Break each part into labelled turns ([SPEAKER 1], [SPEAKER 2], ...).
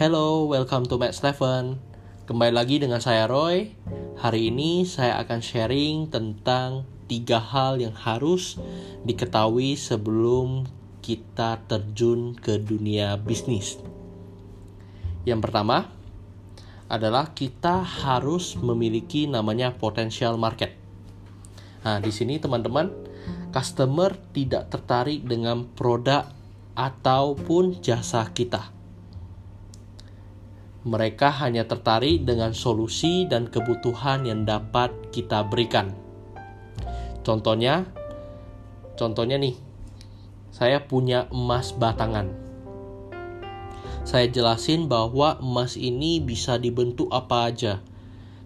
[SPEAKER 1] Hello, welcome to Matt Stephen. Kembali lagi dengan saya Roy. Hari ini saya akan sharing tentang tiga hal yang harus diketahui sebelum kita terjun ke dunia bisnis. Yang pertama adalah kita harus memiliki namanya potential market. Nah, di sini teman-teman, customer tidak tertarik dengan produk ataupun jasa kita mereka hanya tertarik dengan solusi dan kebutuhan yang dapat kita berikan. Contohnya, contohnya nih, saya punya emas batangan. Saya jelasin bahwa emas ini bisa dibentuk apa aja,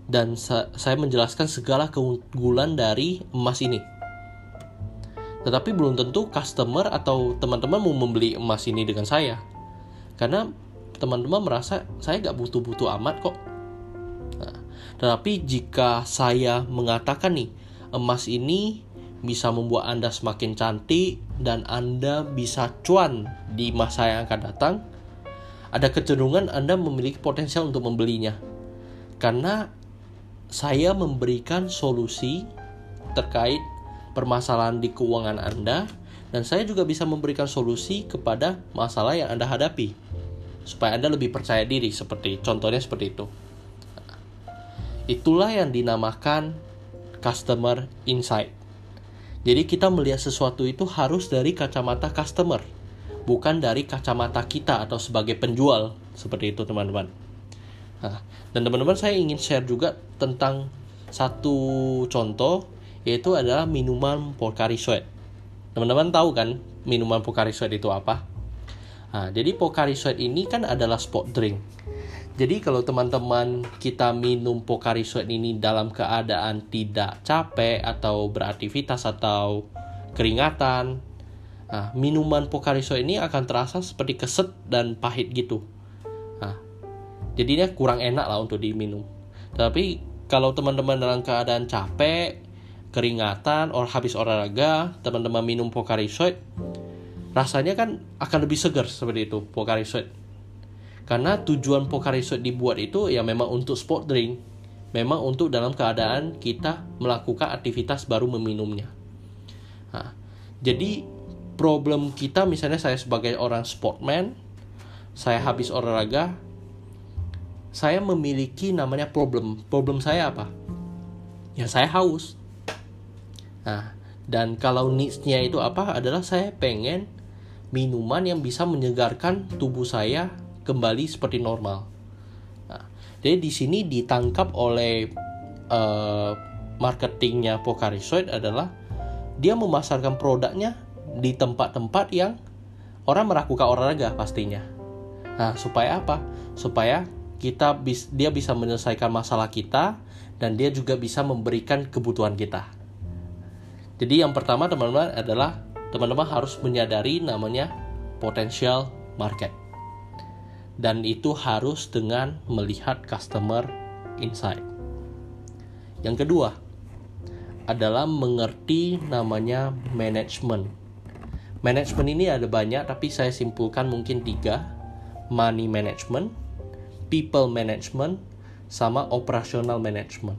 [SPEAKER 1] dan sa saya menjelaskan segala keunggulan dari emas ini. Tetapi belum tentu customer atau teman-teman mau membeli emas ini dengan saya, karena teman-teman merasa saya nggak butuh-butuh amat kok. Nah, tetapi jika saya mengatakan nih, emas ini bisa membuat Anda semakin cantik dan Anda bisa cuan di masa yang akan datang, ada kecenderungan Anda memiliki potensial untuk membelinya. Karena saya memberikan solusi terkait permasalahan di keuangan Anda dan saya juga bisa memberikan solusi kepada masalah yang Anda hadapi supaya Anda lebih percaya diri seperti contohnya seperti itu. Itulah yang dinamakan customer insight. Jadi kita melihat sesuatu itu harus dari kacamata customer, bukan dari kacamata kita atau sebagai penjual seperti itu teman-teman. Nah, dan teman-teman saya ingin share juga tentang satu contoh yaitu adalah minuman Pocari Sweat. Teman-teman tahu kan minuman Pocari Sweat itu apa? Nah, jadi Pocari Sweat ini kan adalah sport drink. Jadi kalau teman-teman kita minum Pocari Sweat ini dalam keadaan tidak capek atau beraktivitas atau keringatan, nah, minuman Pocari Sweat ini akan terasa seperti keset dan pahit gitu. Nah, jadinya kurang enak lah untuk diminum. Tapi kalau teman-teman dalam keadaan capek, keringatan, or habis olahraga, teman-teman minum Pocari Sweat, rasanya kan akan lebih segar seperti itu Pocari Sweat. Karena tujuan Pocari Sweat dibuat itu ya memang untuk sport drink, memang untuk dalam keadaan kita melakukan aktivitas baru meminumnya. Nah, jadi problem kita misalnya saya sebagai orang sportman, saya habis olahraga, saya memiliki namanya problem. Problem saya apa? Ya saya haus. Nah, dan kalau needs-nya itu apa? Adalah saya pengen minuman yang bisa menyegarkan tubuh saya kembali seperti normal. Nah, jadi di sini ditangkap oleh uh, marketingnya Pocari Sweat adalah dia memasarkan produknya di tempat-tempat yang orang melakukan olahraga pastinya. Nah, supaya apa? Supaya kita bis, dia bisa menyelesaikan masalah kita dan dia juga bisa memberikan kebutuhan kita. Jadi yang pertama teman-teman adalah teman-teman harus menyadari namanya potential market. Dan itu harus dengan melihat customer insight. Yang kedua adalah mengerti namanya manajemen. Manajemen ini ada banyak tapi saya simpulkan mungkin tiga. Money management, people management, sama operational management.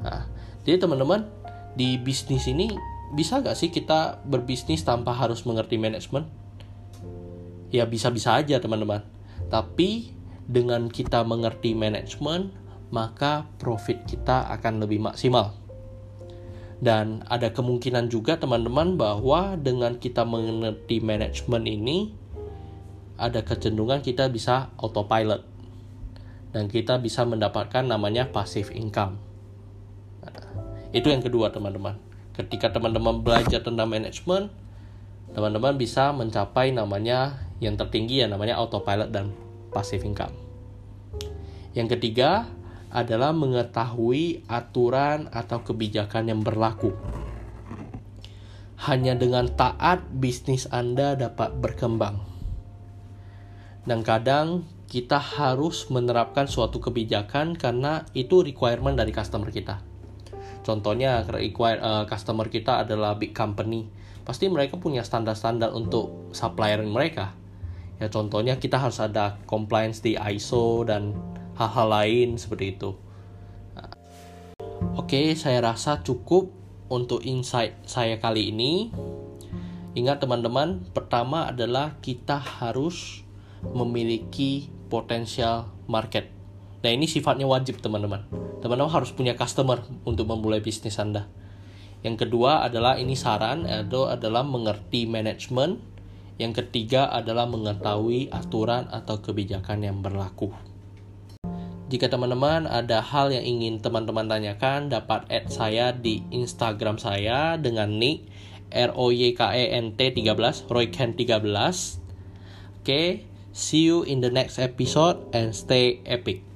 [SPEAKER 1] Nah, jadi teman-teman di bisnis ini bisa gak sih kita berbisnis tanpa harus mengerti manajemen? Ya bisa-bisa aja teman-teman. Tapi dengan kita mengerti manajemen, maka profit kita akan lebih maksimal. Dan ada kemungkinan juga teman-teman bahwa dengan kita mengerti manajemen ini, ada kecenderungan kita bisa autopilot. Dan kita bisa mendapatkan namanya passive income. Nah, itu yang kedua teman-teman ketika teman-teman belajar tentang manajemen teman-teman bisa mencapai namanya yang tertinggi ya namanya autopilot dan passive income. Yang ketiga adalah mengetahui aturan atau kebijakan yang berlaku. Hanya dengan taat bisnis Anda dapat berkembang. Dan kadang kita harus menerapkan suatu kebijakan karena itu requirement dari customer kita Contohnya require uh, customer kita adalah big company. Pasti mereka punya standar-standar untuk supplier mereka. Ya contohnya kita harus ada compliance di ISO dan hal-hal lain seperti itu. Oke, saya rasa cukup untuk insight saya kali ini. Ingat teman-teman, pertama adalah kita harus memiliki potensial market. Nah, ini sifatnya wajib teman-teman. Teman-teman harus punya customer untuk memulai bisnis Anda. Yang kedua adalah ini saran, itu adalah mengerti manajemen. Yang ketiga adalah mengetahui aturan atau kebijakan yang berlaku. Jika teman-teman ada hal yang ingin teman-teman tanyakan, dapat add saya di Instagram saya dengan nick R O Y K E N T 13, Royken 13. Oke, okay, see you in the next episode and stay epic.